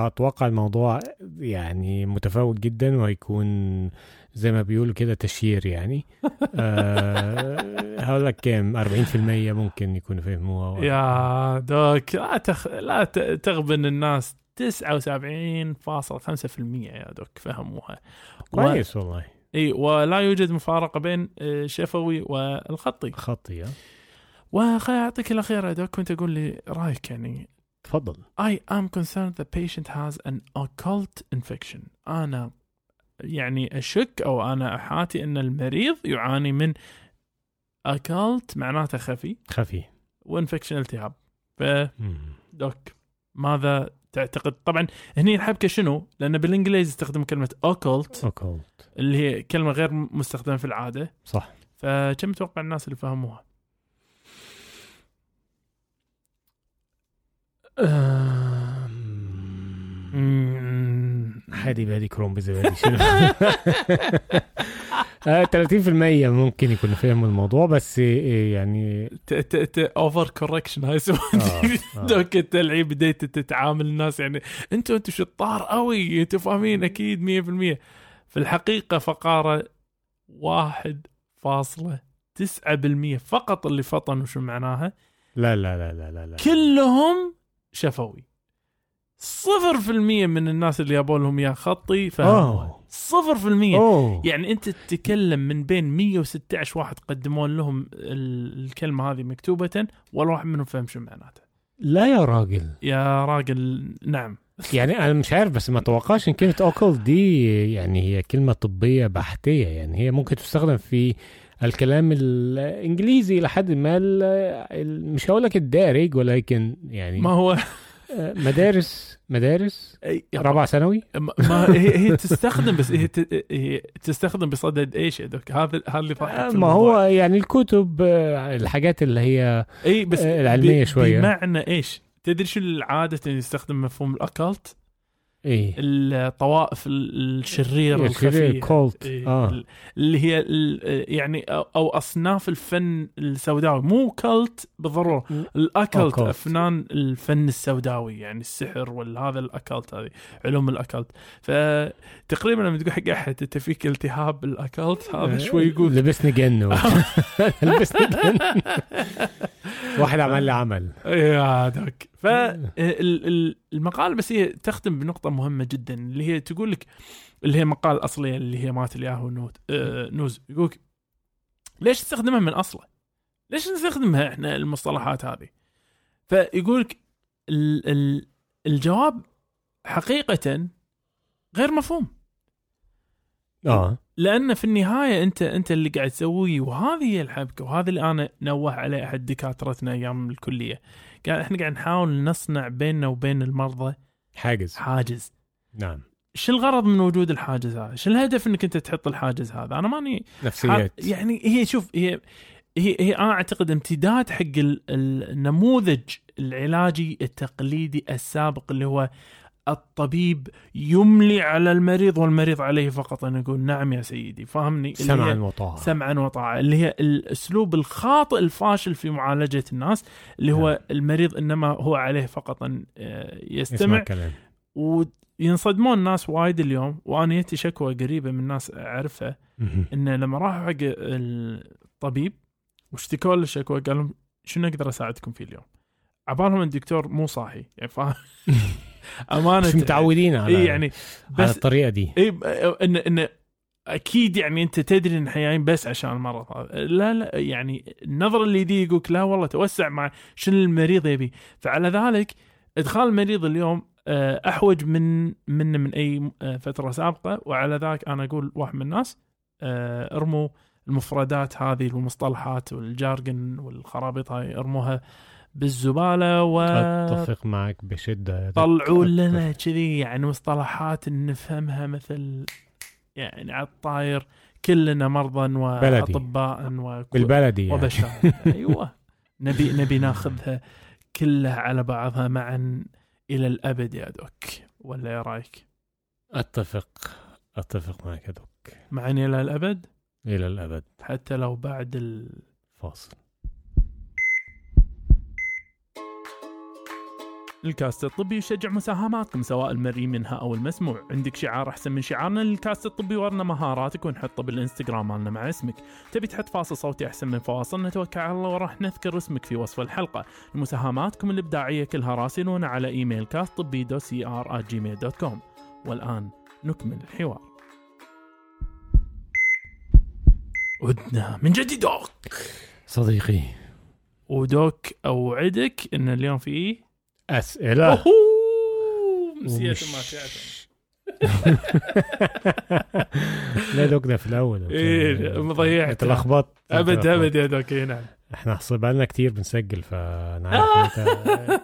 أتوقع الموضوع يعني متفاوت جدا وهيكون زي ما بيقولوا كده تشيير يعني. [laughs] أه هقول لك كام؟ 40% ممكن يكونوا فهموها يا دوك لا تخ... لا تغبن الناس 79.5% يا doc فهموها. و... كويس والله. إي ولا يوجد مفارقة بين آه، الشفوي والخطي. خطي اعطيك الأخير يا doc كنت أقول لي رأيك يعني تفضل I am concerned the patient has an occult infection. أنا يعني أشك أو أنا أحاتي أن المريض يعاني من occult معناته خفي خفي و infection التهاب. أمم. ف doc ماذا تعتقد؟ طبعا هني الحبكة شنو؟ لأن بالإنجليزي يستخدموا كلمة occult occult اللي هي كلمة غير مستخدمة في العادة. صح فكم تتوقع الناس اللي فهموها؟ حادي بادي كروم بزبادي شنو آه، 30% ممكن يكونوا فهموا الموضوع بس إيه يعني over correction هاي. آه، آه. doc انت الحين بديت تتعامل الناس يعني أنتوا أنتوا شطار قوي أنتوا فاهمين أكيد 100% في الحقيقة فقارة 1.9% فقط اللي فطنوا شو معناها لا لا لا لا لا لا كلهم شفوي. صفر في المية من الناس اللي يبون لهم إياه خطي فهموها أوه. صفر في المية. أوه. يعني أنت تتكلم من بين 116 واحد قدموا لهم ال- الكلمة هذه مكتوبة ولا واحد منهم فهم شو معناتها. لا يا راجل. يا راجل نعم. يعني أنا مش عارف بس ما اتوقعش إن كلمة أوكل دي يعني هي كلمة طبية بحتية. يعني هي ممكن تستخدم في الكلام الإنجليزي لحد ما مش هقول لك الدارج ولكن يعني ما هو [laughs] مدارس مدارس رابعة ثانوي ما هي هي تستخدم بس هي, هي تستخدم بصدد إيش يا دوك هذا هذا اللي في ما. هو يعني الكتب الحاجات اللي هي إي بس العلمية ب- شوية. بمعنى إيش؟ تدري شو اللي يستخدم مفهوم الاكلت؟ إيه. الطوائف ال- الشريرة الشرير الخفية كولت إيه، ال- اللي هي يعني أو أو أصناف الفن السوداوي. مو كلت بالضرورة الاكلت. أفنان الفن السوداوي يعني السحر والهذا الاكلت هذه علوم الاكلت فتقريبا لما تقول حق أحد أنت فيك التهاب الاكلت هذا شوي يقول لبسني جن [laughs] لبسني جن [laughs] واحد عمل لي عمل يا دوك فالمقال بس هي تختم بنقطة مهمة جدا اللي هي تقول لك اللي هي مقال أصلية اللي هي مات الياهو نوت آه نوز يقول لك ليش تستخدمها من أصله؟ ليش نستخدمها إحنا المصطلحات هذه؟ فيقول لك ال- ال- الجواب حقيقة غير مفهوم آه. لأن في النهاية انت أنت اللي قاعد تسويه وهذه هي الحبكة وهذا اللي أنا نوه عليه أحد دكاترتنا أيام الكلية. قال إحنا قاعد نحاول نصنع بيننا وبين المرضى حاجز. حاجز. نعم. شو الغرض من وجود الحاجز هذا؟ شو الهدف إنك أنت تحط الحاجز هذا؟ أنا ماني نفسيات. يعني هي شوف هي هي هي أنا أعتقد امتداد حق ال- النموذج العلاجي التقليدي السابق اللي هو الطبيب يملي على المريض والمريض عليه فقط. ان يقول نعم يا سيدي فاهمني اللي سمعا هي وطاعة. سمعا وطاعة. اللي هي الأسلوب الخاطئ الفاشل في معالجة الناس اللي هو نعم. المريض إنما هو عليه فقط أن آه، يستمع. كلام. وينصدمون الناس وايد اليوم. وأنا جتي شكوى قريبة من ناس أعرفها. انه لما راحوا حق الطبيب واشتكوا له الشكوى قال لهم شنو أقدر أساعدكم فيه اليوم؟ عبالهم الدكتور مو صاحي يعني فاهم [laughs] أمانة. مش متعودين على إي يعني على بس الطريقة دي. إي إن إن أكيد يعني أنت تدري إن جايين بس عشان المرض. لا لا يعني النظره اللي دي يقولك لا والله توسع مع شنو المريض يبي. فعلى ذلك إدخال المريض اليوم آه، أحوج من من من أي آه، فترة سابقة. وعلى ذلك أنا أقول واحد من الناس آه، ارموا المفردات هذه والمصطلحات والجارجن والخرابيط هاي ارموها بالزبالة و أتفق معك بشدة. طلعوا. لنا كذي يعني مصطلحات نفهمها مثل يعني على الطاير كلنا مرضى واطباء وك- بالبلدي يعني. وبشر. [laughs] أيوه. نبي نبي ناخذها كلها على بعضها معا إلى الأبد يا دوك. ولا يا رأيك؟ أتفق. أتفق معك يا دوك. معا إلى الأبد؟ إلى الأبد. حتى لو بعد ال... الكاست الطبي يشجع مساهماتكم سواء المرئي منها أو المسموع، عندك شعار أحسن من شعارنا للكاست الطبي ورنا مهاراتك ونحطه بالإنستغرام مالنا مع اسمك، تبي تحط فاصل صوتي أحسن من فواصل؟ نتوكل على الله وراح نذكر اسمك في وصف الحلقة، مساهماتكم الإبداعية كلها راسلونا على إيميل كاست طبي دو سي at Gmail dot com، والآن نكمل الحوار. عدنا. من جديد doc! صديقي. و doc أوعدك إن اليوم في أسئلة. اوه نسيت ما [laughs] لا دوكنا في الأول. إيه مضيعت اتلخبطت أبد أبد يا دوك إيه، نعم إحنا حصل لنا كتير بنسجل فأنا [laughs] عارف أنت.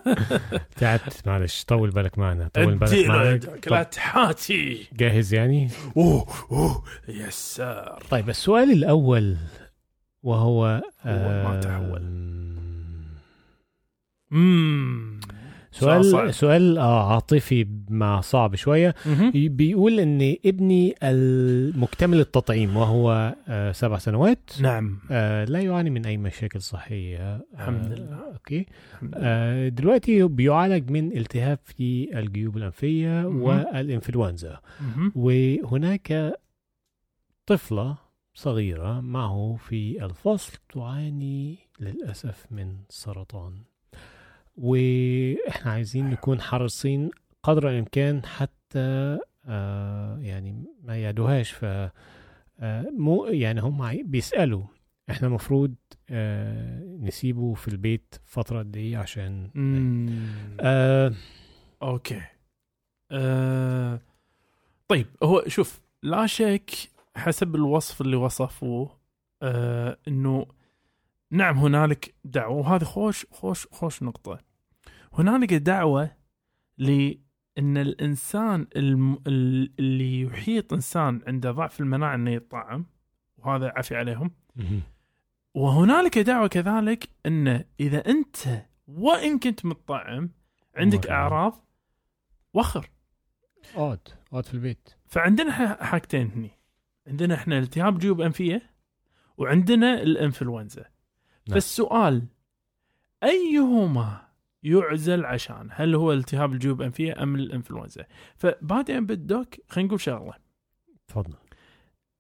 تعبت معلش طول بالك معنا طول بالك معنا. لا طب تحاتي جاهز يعني؟ أوه أوه يس سار طيب السؤال الأول وهو هو ما تحول. امم سؤال صعب. سؤال آه عاطفي مع صعب شوية بيقول إن ابني المكتمل التطعيم وهو آه سبع سنوات نعم آه لا يعاني من أي مشاكل صحية الحمد لله. أوكي الحمد لله. دلوقتي بيعالج من التهاب في الجيوب الأنفية. والإنفلونزا. وهناك طفلة صغيرة معه في الفصل تعاني للأسف من سرطان وإحنا عايزين نكون حريصين قدر الامكان حتى آه يعني ما يعدوهاش. ف آه مو يعني هم بيسألوا. إحنا المفروض آه نسيبه في البيت فترة قد إيه عشان. آه أوكي. آه طيب هو شوف لا شك حسب الوصف اللي وصفوه آه انه نعم هنالك دعوة وهذه خوش خوش خوش نقطة. هنالك دعوة لأن الإنسان الم... ال- اللي يحيط إنسان عنده ضعف المناعة إنه يطعم وهذا عافية عليهم. وهنالك دعوة كذلك إن إذا أنت وإن كنت متطعم عندك. أعراض وخر اقعد اقعد في البيت فعندنا حاجتين هني عندنا إحنا التهاب جيوب أنفية وعندنا الإنفلونزا نعم. فالسؤال أيهما يعزل عشان هل هو التهاب الجيوب الأنفية أم الإنفلونزا. فبعدين بالدوك خلينا نقول شغلة. تفضل.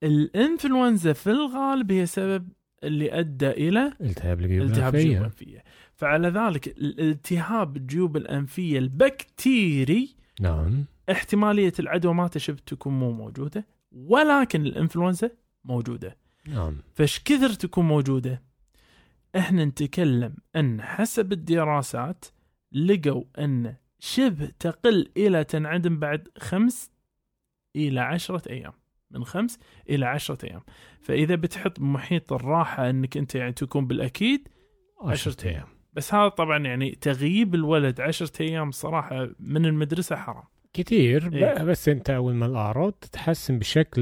الإنفلونزا في الغالب هي سبب اللي أدى إلى التهاب الجيوب التهاب الجيوب الأنفية. الانفيه فعلى ذلك الالتهاب الجيوب الأنفية البكتيري نعم. احتمالية العدوى ما تشبه تكون مو موجودة ولكن الإنفلونزا موجودة. نعم. فايش كثر تكون موجودة؟ إحنا نتكلم أن حسب الدراسات لقوا أن شبه تقل إلى تنعدم بعد خمس إلى عشرة أيام. من خمس إلى عشرة أيام. فإذا بتحط محيط الراحة أنك أنت يعني تكون بالأكيد عشرة أيام. بس هذا طبعا يعني تغييب الولد عشرة أيام صراحة من المدرسة حرام. كتير. إيه. بس أنت أول ما الأعراض تتحسن بشكل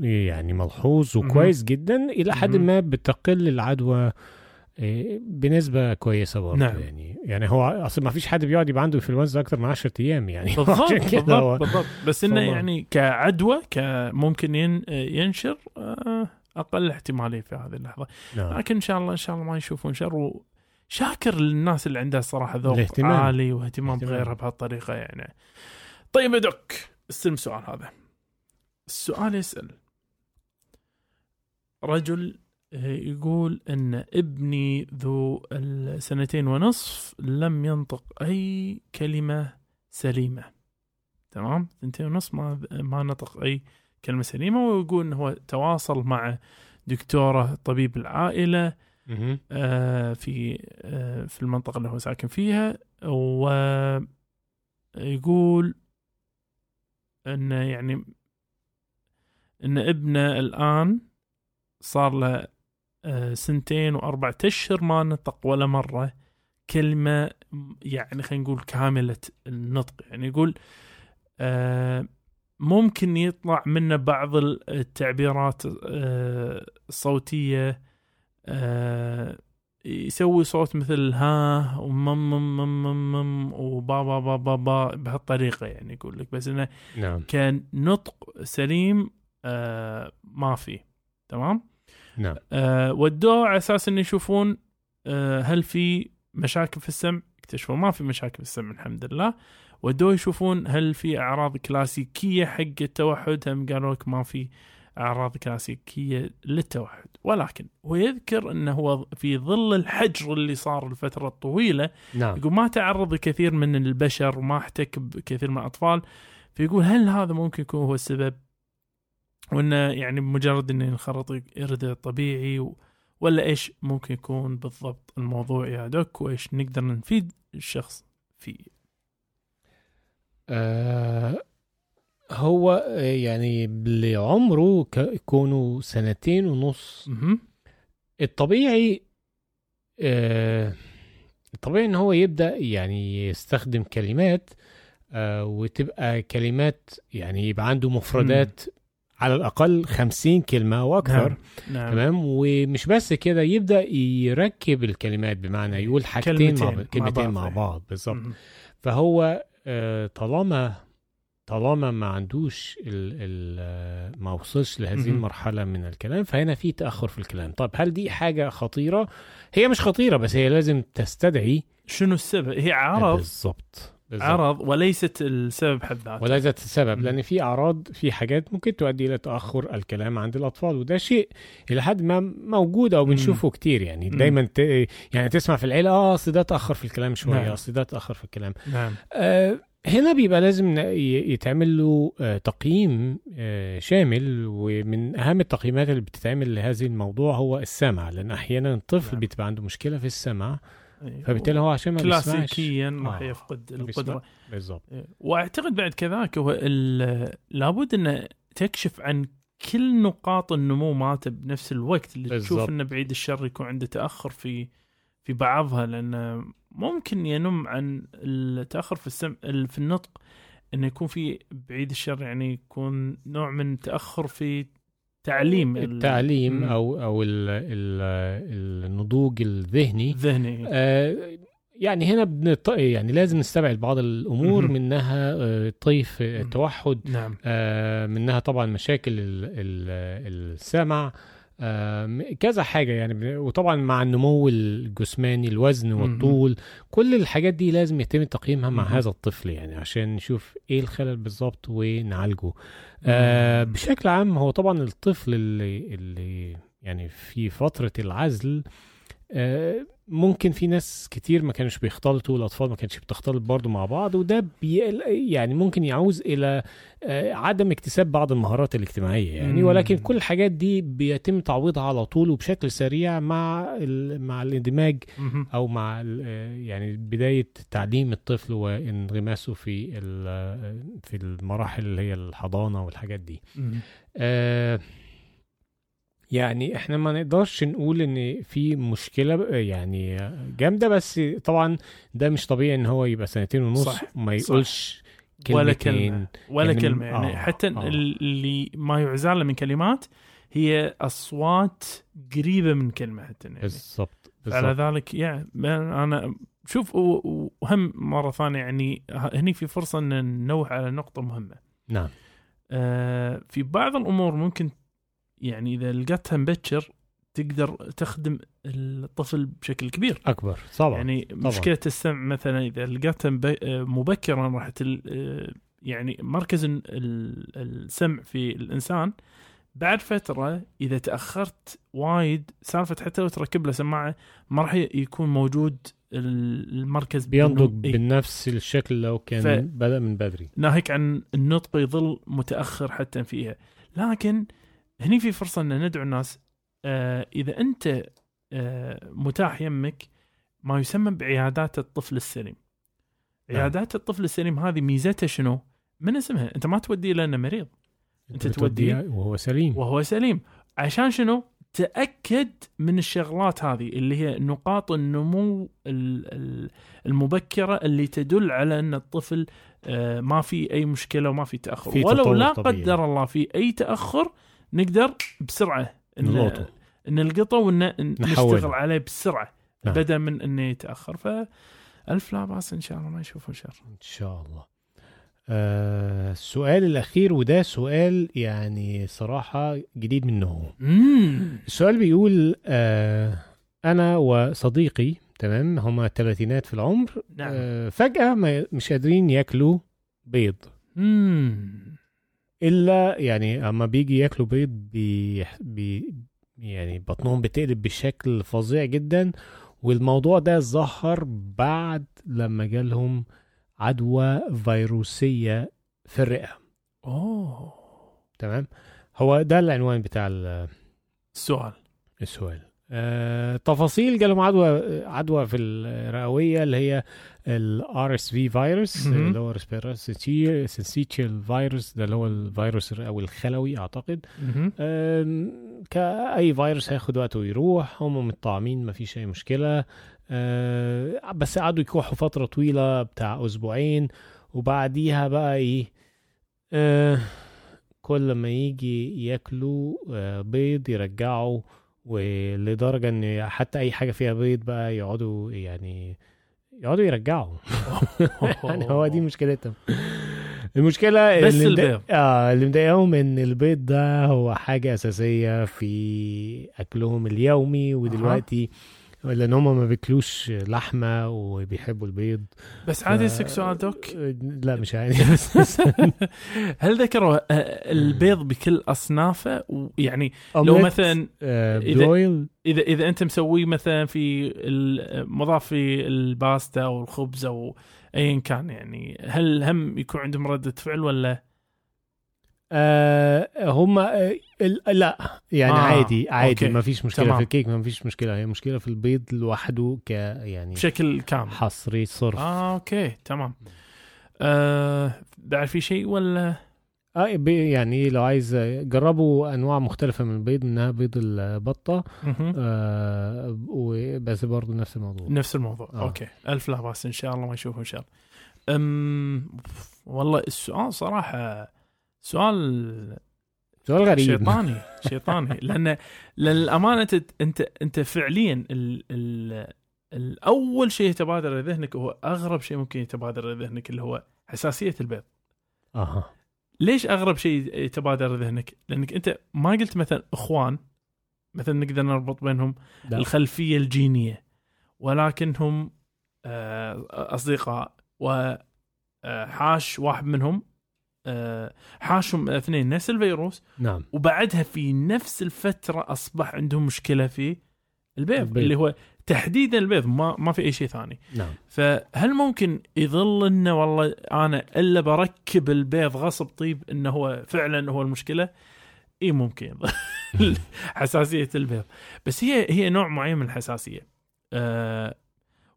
يعني ملحوظ وكويس جدا إلى حد. ما بتقل العدوى بنسبة كويسة برضه نعم. يعني يعني هو أصلا ما فيش حد بيقعد يبقى عنده انفلونزا أكتر من 10 أيام يعني [laughs] بالضبط بالضبط, بالضبط بس إنه. يعني كعدوى كممكن ين ينشر آه، أقل احتمالية في هذه اللحظة نعم. لكن إن شاء الله إن شاء الله ما يشوفون شر وشاكر للناس اللي عندها صراحة ذوق الاهتمام. عالي واهتمام اهتمام. بغيرها بهالطريقة يعني طيب يا دوك استلم السؤال هذا السؤال يسأل رجل يقول إن ابني ذو السنتين ونصف لم ينطق أي كلمة سليمة. تمام؟ سنتين ونصف ما ما نطق أي كلمة سليمة ويقول انه هو تواصل مع دكتورة طبيب العائلة مهم. آه، في آه، في المنطقة اللي هو ساكن فيها. ويقول انه يعني إن ابنه الآن صار له سنتين وأربعة أشهر ما نطق ولا مرة كلمة يعني خلينا نقول كاملة النطق. يعني يقول آه، ممكن يطلع منه بعض التعبيرات آه، الصوتية آه، يسوي صوت مثل ها ومم مم مم مم مم وبا با با با با بهالطريقة يعني يقول لك. بس إنه نعم. كان نطق سليم آه ما في. تمام؟ نعم. آه ودوه على أساس إنه يشوفون آه هل في مشاكل في السمع؟ اكتشفوا ما في مشاكل في السمع الحمد لله. ودوه يشوفون هل في أعراض كلاسيكية حق التوحد؟ هم قالوا لك ما في أعراض كلاسيكية للتوحد. ولكن هو يذكر إنه هو في ظل الحجر اللي صار لفتره طويله نعم. يقول ما تعرض لكثير من البشر وما احتك بكثير من الأطفال فيقول هل هذا ممكن يكون هو السبب؟ وإنه يعني بمجرد إنه ينخرط يرد طبيعي و... ولا إيش ممكن يكون بالضبط الموضوع يا دوك وإيش نقدر نفيد الشخص فيه آه هو آه، يعني اللي عمره يكونوا سنتين ونص مهم. الطبيعي آه الطبيعي إن هو يبدأ يعني يستخدم كلمات آه وتبقى كلمات يعني يبقى عنده مفردات على الأقل 50 كلمة وأكثر نعم. نعم. تمام؟ ومش بس كده يبدأ يركب الكلمات بمعنى يقول حاجتين كلمتين مع بعض كلمتين بعض، مع إيه. بعض بالظبط. فهو آه، طالما طالما ما عندوش ال ال آه، ما وصلش لهذه مهم. المرحلة من الكلام فهنا في تأخر في الكلام. طب هل دي حاجة خطيرة؟ هي مش خطيرة بس هي لازم تستدعي. شنو السبب؟ هي عرض بالظبط. بالظبط. عرض وليست السبب حد ذاته وليست السبب. لأن في أعراض في حاجات ممكن تؤدي إلى تأخر الكلام عند الأطفال وده شيء إلى حد ما موجود أو. بنشوفه كتير يعني. دايما ت... يعني تسمع في العيلة آه أصل ده تأخر في الكلام شوية نعم. أصل ده تأخر في الكلام نعم آه، هنا بيبقى لازم يتعمل له آه، تقييم آه، شامل ومن أهم التقييمات اللي بتتعمل لهذه الموضوع هو السمع لأن أحيانا الطفل نعم. بيبقى عنده مشكلة في السمع. فبالتالي هو عشان ما كلاسيكيا راح آه. يفقد. القدرة بالظبط وأعتقد بعد كذاك هو لابد ان تكشف عن كل نقاط النمو مالته بنفس الوقت اللي بالضبط. تشوف إنه بعيد الشر يكون عنده تأخر في في بعضها لأن ممكن ينم عن التأخر في السمع في النطق إنه يكون في بعيد الشر يعني يكون نوع من تأخر في تعليم ال- التعليم مم. أو أو ال ال النضوج الذهني الذهني آه، يعني هنا بنط... يعني لازم نستبعد بعض الأمور مهم. منها آه، طيف التوحد نعم آه، منها طبعا مشاكل ال- ال- السمع آه، كذا حاجة يعني وطبعا مع النمو الجسماني الوزن. والطول كل الحاجات دي لازم يتم تقييمها مع. هذا الطفل يعني عشان نشوف إيه الخلل بالظبط ونعالجه آه. بشكل عام هو طبعا الطفل اللي اللي يعني في فترة العزل آه ممكن في ناس كتير ما كانوش بيختلطوا الأطفال ما كانتش بتختلط برضو مع بعض وده يعني ممكن يعوز إلى آه عدم اكتساب بعض المهارات الاجتماعية يعني. ولكن كل الحاجات دي بيتم تعويضها على طول وبشكل سريع مع مع الاندماج. أو مع آه، يعني بداية تعليم الطفل وانغماسه في آه، في المراحل اللي هي الحضانة والحاجات دي. آه، يعني إحنا ما نقدرش نقول إن في مشكلة يعني جامدة بس طبعا ده مش طبيعي إن هو يبقى سنتين ونص صح، ما صح. يقولش ولا كلمتين كلمة ولا يعني كلمة. يعني آه، حتى آه. اللي ما يعزال له من كلمات هي أصوات قريبة من كلمة حتى يعني. بالظبط على ذلك يا أنا شوف وهم مرة ثانية يعني هني في فرصة إن ننوه على نقطة مهمة. نعم. آه، في بعض الأمور ممكن يعني إذا لقيتها مبكر تقدر تخدم الطفل بشكل كبير. أكبر. طبعا. يعني مشكلة السمع مثلا إذا لقيتها مب- مبكرا راح تل... يعني مركز ال- ال- السمع في الإنسان بعد فترة إذا تأخرت وايد سالفة حتى لو تركب له سماعة ما راح يكون موجود ال- المركز بالنو- إيه. بنفس الشكل لو كان ف- بدأ من بدري. ناهيك عن النطق يظل متأخر حتى فيها. لكن هني في فرصة إن ندعو الناس آه إذا أنت آه متاح يمك ما يسمى بعيادات الطفل السليم. نعم. عيادات الطفل السليم هذه ميزتها شنو؟ من اسمها؟ أنت ما توديه لأنه مريض. بتوديه توديه وهو سليم. وهو سليم. عشان شنو؟ تأكد من الشغلات هذه اللي هي نقاط النمو ال- ال- المبكرة اللي تدل على إن الطفل آه، ما في أي مشكلة وما في تأخر. في ولو لا طبيعي. قدر الله في أي تأخر نقدر بسرعة نلقطه. نلقطه ونشتغل نحوله. عليه بسرعة نعم. بدل من انه يتأخر. فالف لا بأس إن شاء الله ما يشوفه شر. إن شاء الله. آه السؤال الأخير وده سؤال يعني صراحة جديد من نوعه امم السؤال بيقول آه أنا وصديقي تمام هما تلاتينات في العمر نعم. آه فجأة ما مش قادرين ياكلوا بيض. امم إلا يعني أما بيجي ياكلوا بيض بي بي يعني بطنهم بتقلب بشكل فظيع جدا والموضوع ده ظهر بعد لما جالهم عدوى فيروسية في الرئة. أوه. تمام؟ هو ده العنوان بتاع ال- السؤال. السؤال. آه، تفاصيل جالهم عدوى عدوى في الرئوية اللي هي ال RSV virus. اللي هو respiratory syncytial virus ده اللي هو الفيروس الرئوي الخلوي أعتقد. آم، كأي فيروس هياخد وقته ويروح هم متطعمين مفيش أي مشكلة آه، بس قعدوا يكحوا فترة طويلة بتاع أسبوعين وبعديها بقى إيه آه، كل ما يجي ياكلوا آه، بيض يرجعوا ولدرجة إن حتى أي حاجة فيها بيض بقى يقعدوا يعني يقعدوا يرجعوا. [laughs] يعني هو دي مشكلتهم. المشكلة بس اللي البيض. آه اللي مضايقهم إن البيض ده هو حاجة أساسية في أكلهم اليومي ودلوقتي لأن هم ما بياكلوش لحمة وبيحبوا البيض. بس عادي ف- سؤال doc. لا مش عادي. [laughs] بس [laughs] هل ذكروا آه، البيض بكل أصنافه؟ ويعني لو مثلا إذا- برويل. إذا إذا أنت مسويه مثلا في مضاف في الباستا أو الخبز أو ايا كان يعني هل هم يكون عندهم ردة فعل ولا آه هم آه لا يعني آه، آه عادي عادي. ما فيش مشكلة تمام. في الكيك ما فيش مشكلة هي مشكلة في البيض لوحده ك يعني بشكل كامل؟ حصري صرف آه أوكي تمام آه بعد في شيء ولا آه بي- يعني لو عايز جربوا أنواع مختلفة من البيض منها بيض البطة. آه وبس برضه نفس الموضوع نفس الموضوع آه. أوكي ألف لا بأس إن شاء الله ما يشوفه إن شاء الله أم والله السؤال صراحة سؤال سؤال غريب. شيطاني [laughs] شيطاني. لأن للامانه انت أنت أنت فعليا ال ال الأول شيء يتبادر لذهنك هو أغرب شيء ممكن يتبادر لذهنك اللي هو حساسية البيض. أها. ليش أغرب شيء يتبادر لذهنك؟ لأنك أنت ما قلت مثلا إخوان مثلا نقدر نربط بينهم لا. الخلفية الجينية ولكنهم آه، أصدقاء وحاش واحد منهم آه، حاشهم اثنين نفس الفيروس نعم. وبعدها في نفس الفترة أصبح عندهم مشكلة في البيض, البيض. اللي هو تحديدا البيض ما ما في أي شيء ثاني. نعم. فهل ممكن يظل إنه والله أنا إلا بركب البيض غصب طيب إنه هو فعلا هو المشكلة؟ إي ممكن [laughs] حساسية البيض. بس هي هي نوع معين من الحساسية. أه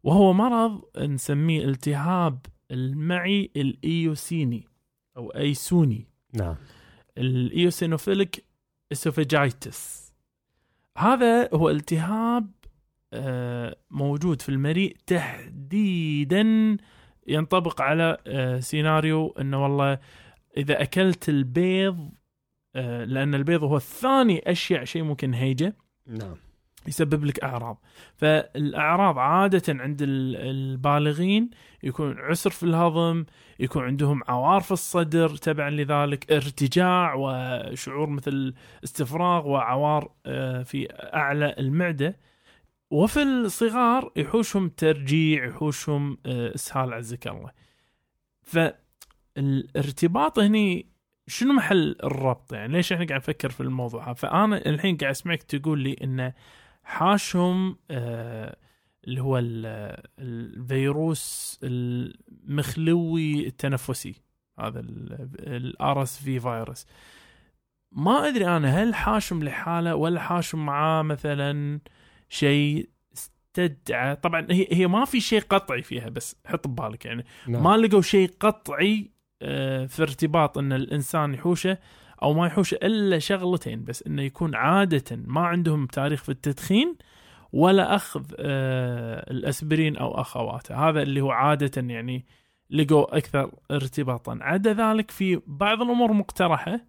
وهو مرض نسميه التهاب المعي الإيوسيني. أو ايسوني نعم. ال eosinophilic esophagitis. هذا هو التهاب آه، موجود في المريء تحديدا ينطبق على آه، سيناريو إنه والله إذا أكلت البيض آه، لأن البيض هو الثاني أشيع شيء ممكن هيجة. نعم. يسبب لك أعراض. فالأعراض عادة عند ال- البالغين يكون عسر في الهضم يكون عندهم عوار في الصدر تبعا لذلك ارتجاع وشعور مثل استفراغ وعوار آه، في أعلى المعدة. وفي الصغار يحوشهم ترجيع يحوشهم آه، إسهال عزك الله. فالارتباط هني شنو محل الربط يعني؟ ليش إحنا قاعد نفكر في الموضوع فأنا الحين قاعد أسمعك تقول لي انه حاشهم آه اللي هو ال- الفيروس المخلوي التنفسي. هذا ال RSV virus ما أدري أنا هل حاشم لحالة ولا حاشم معاه مثلا شيء استدعى. طبعا هي هي ما في شيء قطعي فيها بس حط ببالك يعني. نعم. ما لقوا شيء قطعي آه، في ارتباط إن الإنسان يحوشه. أو ما يحوشه إلا شغلتين بس إنه يكون عاده ما عندهم تاريخ في التدخين ولا أخذ آه، الأسبرين أو أخواته. هذا اللي هو عاده يعني لقوا أكثر ارتباطا. عدا ذلك في بعض الأمور مقترحة.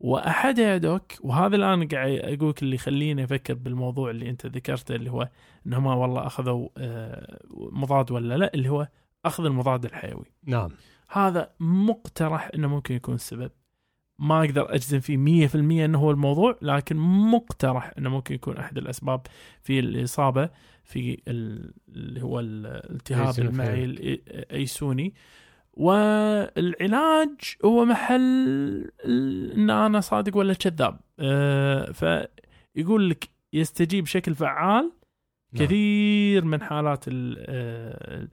واحدها يا دوك وهذا الآن قاعد أقول لك اللي يخليني أفكر بالموضوع اللي أنت ذكرته اللي هو انهم والله أخذوا آه، مضاد ولا لا اللي هو أخذ المضاد الحيوي. نعم. هذا مقترح إنه ممكن يكون السبب ما أقدر أجزم فيه 100% إنه هو الموضوع لكن مقترح إنه ممكن يكون أحد الأسباب في الإصابة في ال- اللي هو الالتهاب. المعي الايسوني والعلاج هو محل إن أنا صادق ولا كذاب أه فيقول لك يستجيب بشكل فعال نعم. كثير من حالات ال- آه، ال-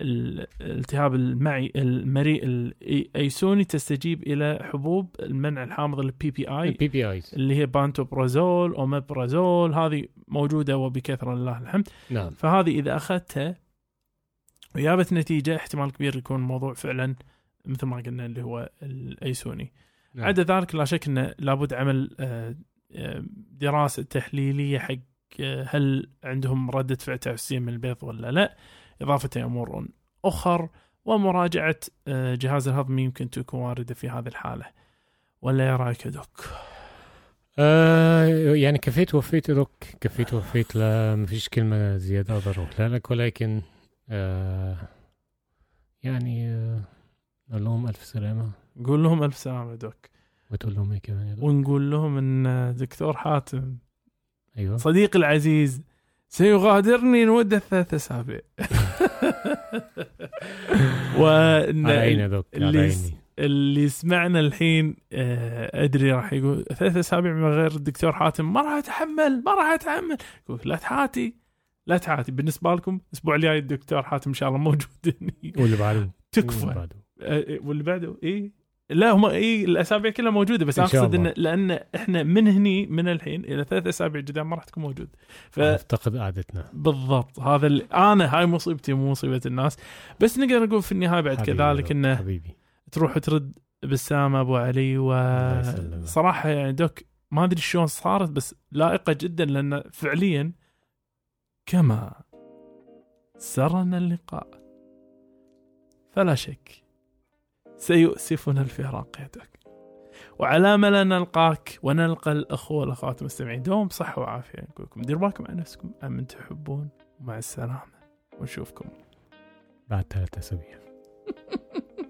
الالتهاب المعي المريء الايوسيني تستجيب إلى حبوب المنع الحامض ال PPI ال PPIs اللي هي بانتوبرازول اوميبرازول هذه موجودة وبكثرة لله الحمد. نعم. فهذه إذا أخذتها وجابت نتيجة احتمال كبير يكون الموضوع فعلا مثل ما قلنا اللي هو الايوسيني نعم. عدا ذلك لا شك إنه لابد عمل آه، آه، دراسة تحليلية حق آه، هل عندهم ردة فعل تعسيه من البيض ولا لا. اضافه امور أخر ومراجعة آه، جهاز الهضمي يمكن تكون واردة في هذه الحالة. ولا رأيك يا دوك؟ آه يعني كفيت وفيت دوك؟ كفيت وفيت لا ما فيش كلمة زيادة أقدر أقولها لك ولكن آه يعني آه نقول لهم ألف سلامة. نقول لهم ألف سلامة يا دوك. وتقول لهم إيه كمان ونقول لهم إن دكتور حاتم أيوه. صديقي العزيز سيغادرني لمده ثلاث أسابيع. [laughs] وإن على عيني يا دوك على اللي عيني. اللي يسمعنا الحين آه، أدري راح يقول ثلاث أسابيع من غير الدكتور حاتم ما راح أتحمل ما راح أتحمل. يقول لا تحاتي لا تحاتي. بالنسبة لكم الأسبوع الجاي الدكتور حاتم إن شاء الله موجود. [laughs] واللي بعده. تكفى. آه، واللي بعده اي لا هم إي الأسابيع كلها موجودة بس إن أقصد. إن لأن إحنا من هني من الحين إلى ثلاث أسابيع قدام ما راح تكون موجود. ف نفتقد قعدتنا بالضبط. هذا اللي أنا هاي مصيبتي مو مصيبة الناس. بس نقدر نقول في النهاية بعد حبيبي كذلك إنه حبيبي. تروح ترد بسام أبو علي. وصراحه يعني دوك ما أدري شلون صارت بس لائقة جدا لأن فعليا كما سرنا اللقاء. فلا شك. سيؤسفنا الفراق يا دوك وعلى ان نلقاك ونلقى الأخوة والأخوات المستمعين. دوم بصحه وعافية. نقول لكم ديروا بالكم على نفسكم. امن تحبون. ومع السلامة. ونشوفكم. بعد ثلاثة أسابيع. [laughs]